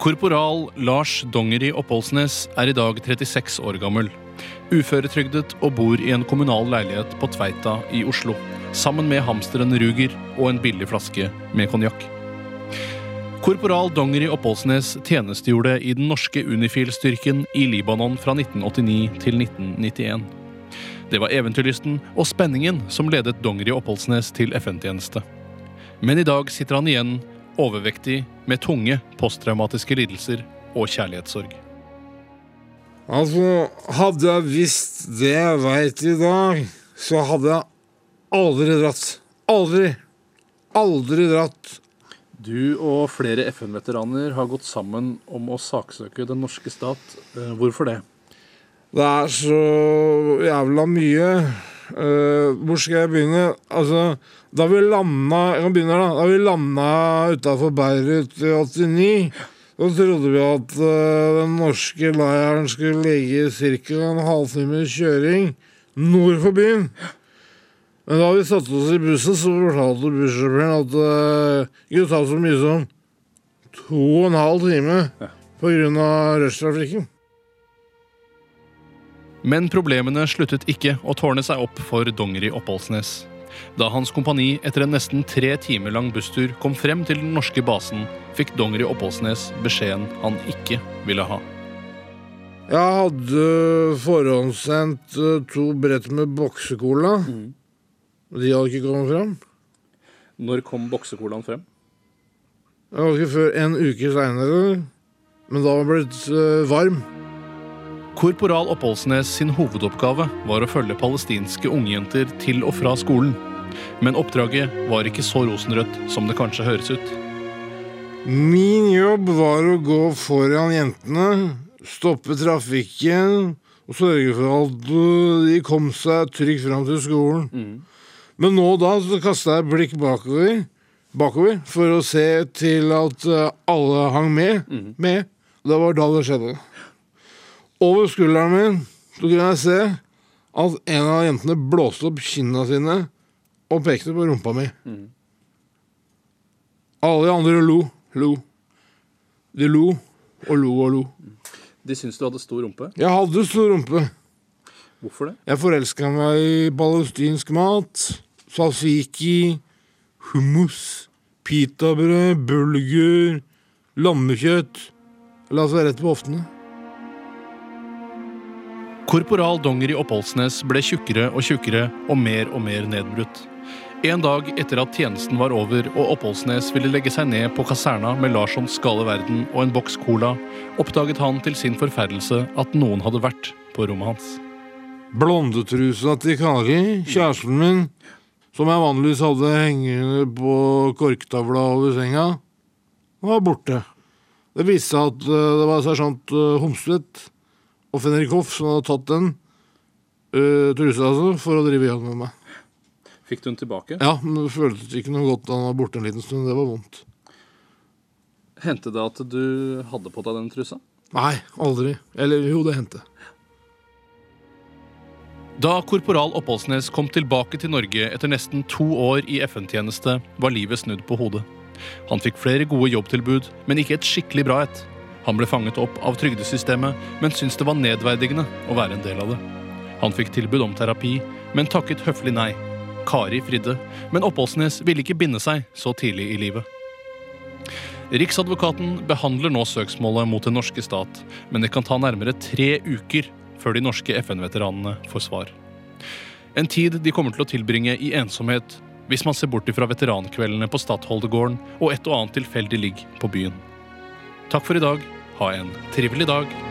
Korporal Lars Dongeri Oppholdsnes er i dag 36 år gammel. Uføretrygdet og bor i en kommunal leilighet på Tveita i Oslo. Sammen med hamsteren Ruger og en billig flaske med konjakk. Korporal Dongeri Oppholdsnes tjenestegjorde i den norske Unifil-styrken i Libanon fra 1989 til 1991. Det var eventyrlysten og spenningen som ledet Dongeri Oppholdsnes til FN-tjeneste. Men i dag sitter han igjen overvektig med tunge posttraumatiske lidelser og kjærlighetssorg. Altså, hadde jeg visst det jeg veit i dag, så hadde jeg aldri dratt. Aldri. Aldri dratt. Du og flere FN-veteraner har gått sammen om å saksøke den norske stat. Eh, Hvorfor det? Det er så jævla mye. Eh, hvor skal jeg begynne? Altså, da vi landa Jeg kan begynne, da. Da vi landa utafor Beirut i 89, så trodde vi at uh, den norske leiren skulle ligge ca. en halvtimes kjøring nord for byen. Men da vi satte oss i bussen, så fortalte bussjåføren at uh, det kunne ta så mye som to og en halv time av rushtrafikken. Men problemene sluttet ikke å tårne seg opp for Dongeri Oppholdsnes. Da hans kompani etter en nesten tre timer lang busstur kom frem til den norske basen, fikk Dongeri Oppholdsnes beskjeden han ikke ville ha. Jeg hadde forhåndssendt eh, to brett med boksecola. De hadde ikke kommet frem. Når kom boksecolaen frem? Det var ikke før en uke seinere. Men da var den blitt eh, varm. Korporal Oppholdsnes sin hovedoppgave var å følge palestinske ungjenter til og fra skolen. Men oppdraget var ikke så rosenrødt som det kanskje høres ut. Min jobb var å gå foran jentene, stoppe trafikken og sørge for at de kom seg trygt fram til skolen. Men nå og da så kasta jeg blikk bakover, bakover for å se til at alle hang med. med. Det var da det skjedde. Over skulderen min så kunne jeg se at en av jentene blåste opp kinna sine og pekte på rumpa mi. Alle de andre lo, lo. De lo og lo og lo. De syntes du hadde stor rumpe. Jeg hadde stor rumpe. Hvorfor det? Jeg forelska meg i palestinsk mat. Salsiki, hummus, pitabrød, bulgur, lammekjøtt. La oss være rett på hoftene. Korporal Dongeri Oppholdsnes ble tjukkere og tjukkere og mer og mer nedbrutt. En dag etter at tjenesten var over og Oppholdsnes ville legge seg ned på kaserna med Larssons gale verden og en boks cola, oppdaget han til sin forferdelse at noen hadde vært på rommet hans. Blondetrusa til Kari, kjæresten min, som jeg vanligvis hadde hengende på korktavla over senga, var borte. Det viste seg at eh, det var sersjant uh, Homstvedt og Fenrik Hoff som hadde tatt den uh, trusa altså, for å drive igjen med meg. Fikk du den tilbake? Ja, men det føltes ikke noe godt da han var borte en liten stund. Det var vondt. Hendte det at du hadde på deg den trusa? Nei, aldri. Eller jo, det hendte. Da korporal Oppholdsnes kom tilbake til Norge etter nesten to år i FN-tjeneste, var livet snudd på hodet. Han fikk flere gode jobbtilbud, men ikke et skikkelig bra et. Han ble fanget opp av trygdesystemet, men syntes det var nedverdigende å være en del av det. Han fikk tilbud om terapi, men takket høflig nei. Kari fridde, men Oppholdsnes ville ikke binde seg så tidlig i livet. Riksadvokaten behandler nå søksmålet mot den norske stat, men det kan ta nærmere tre uker før de norske FN-veteranene får svar. En tid de kommer til å tilbringe i ensomhet hvis man ser bort ifra veterankveldene på Stadholdegården og et og annet tilfeldig ligg på byen. Takk for i dag. Ha en trivelig dag.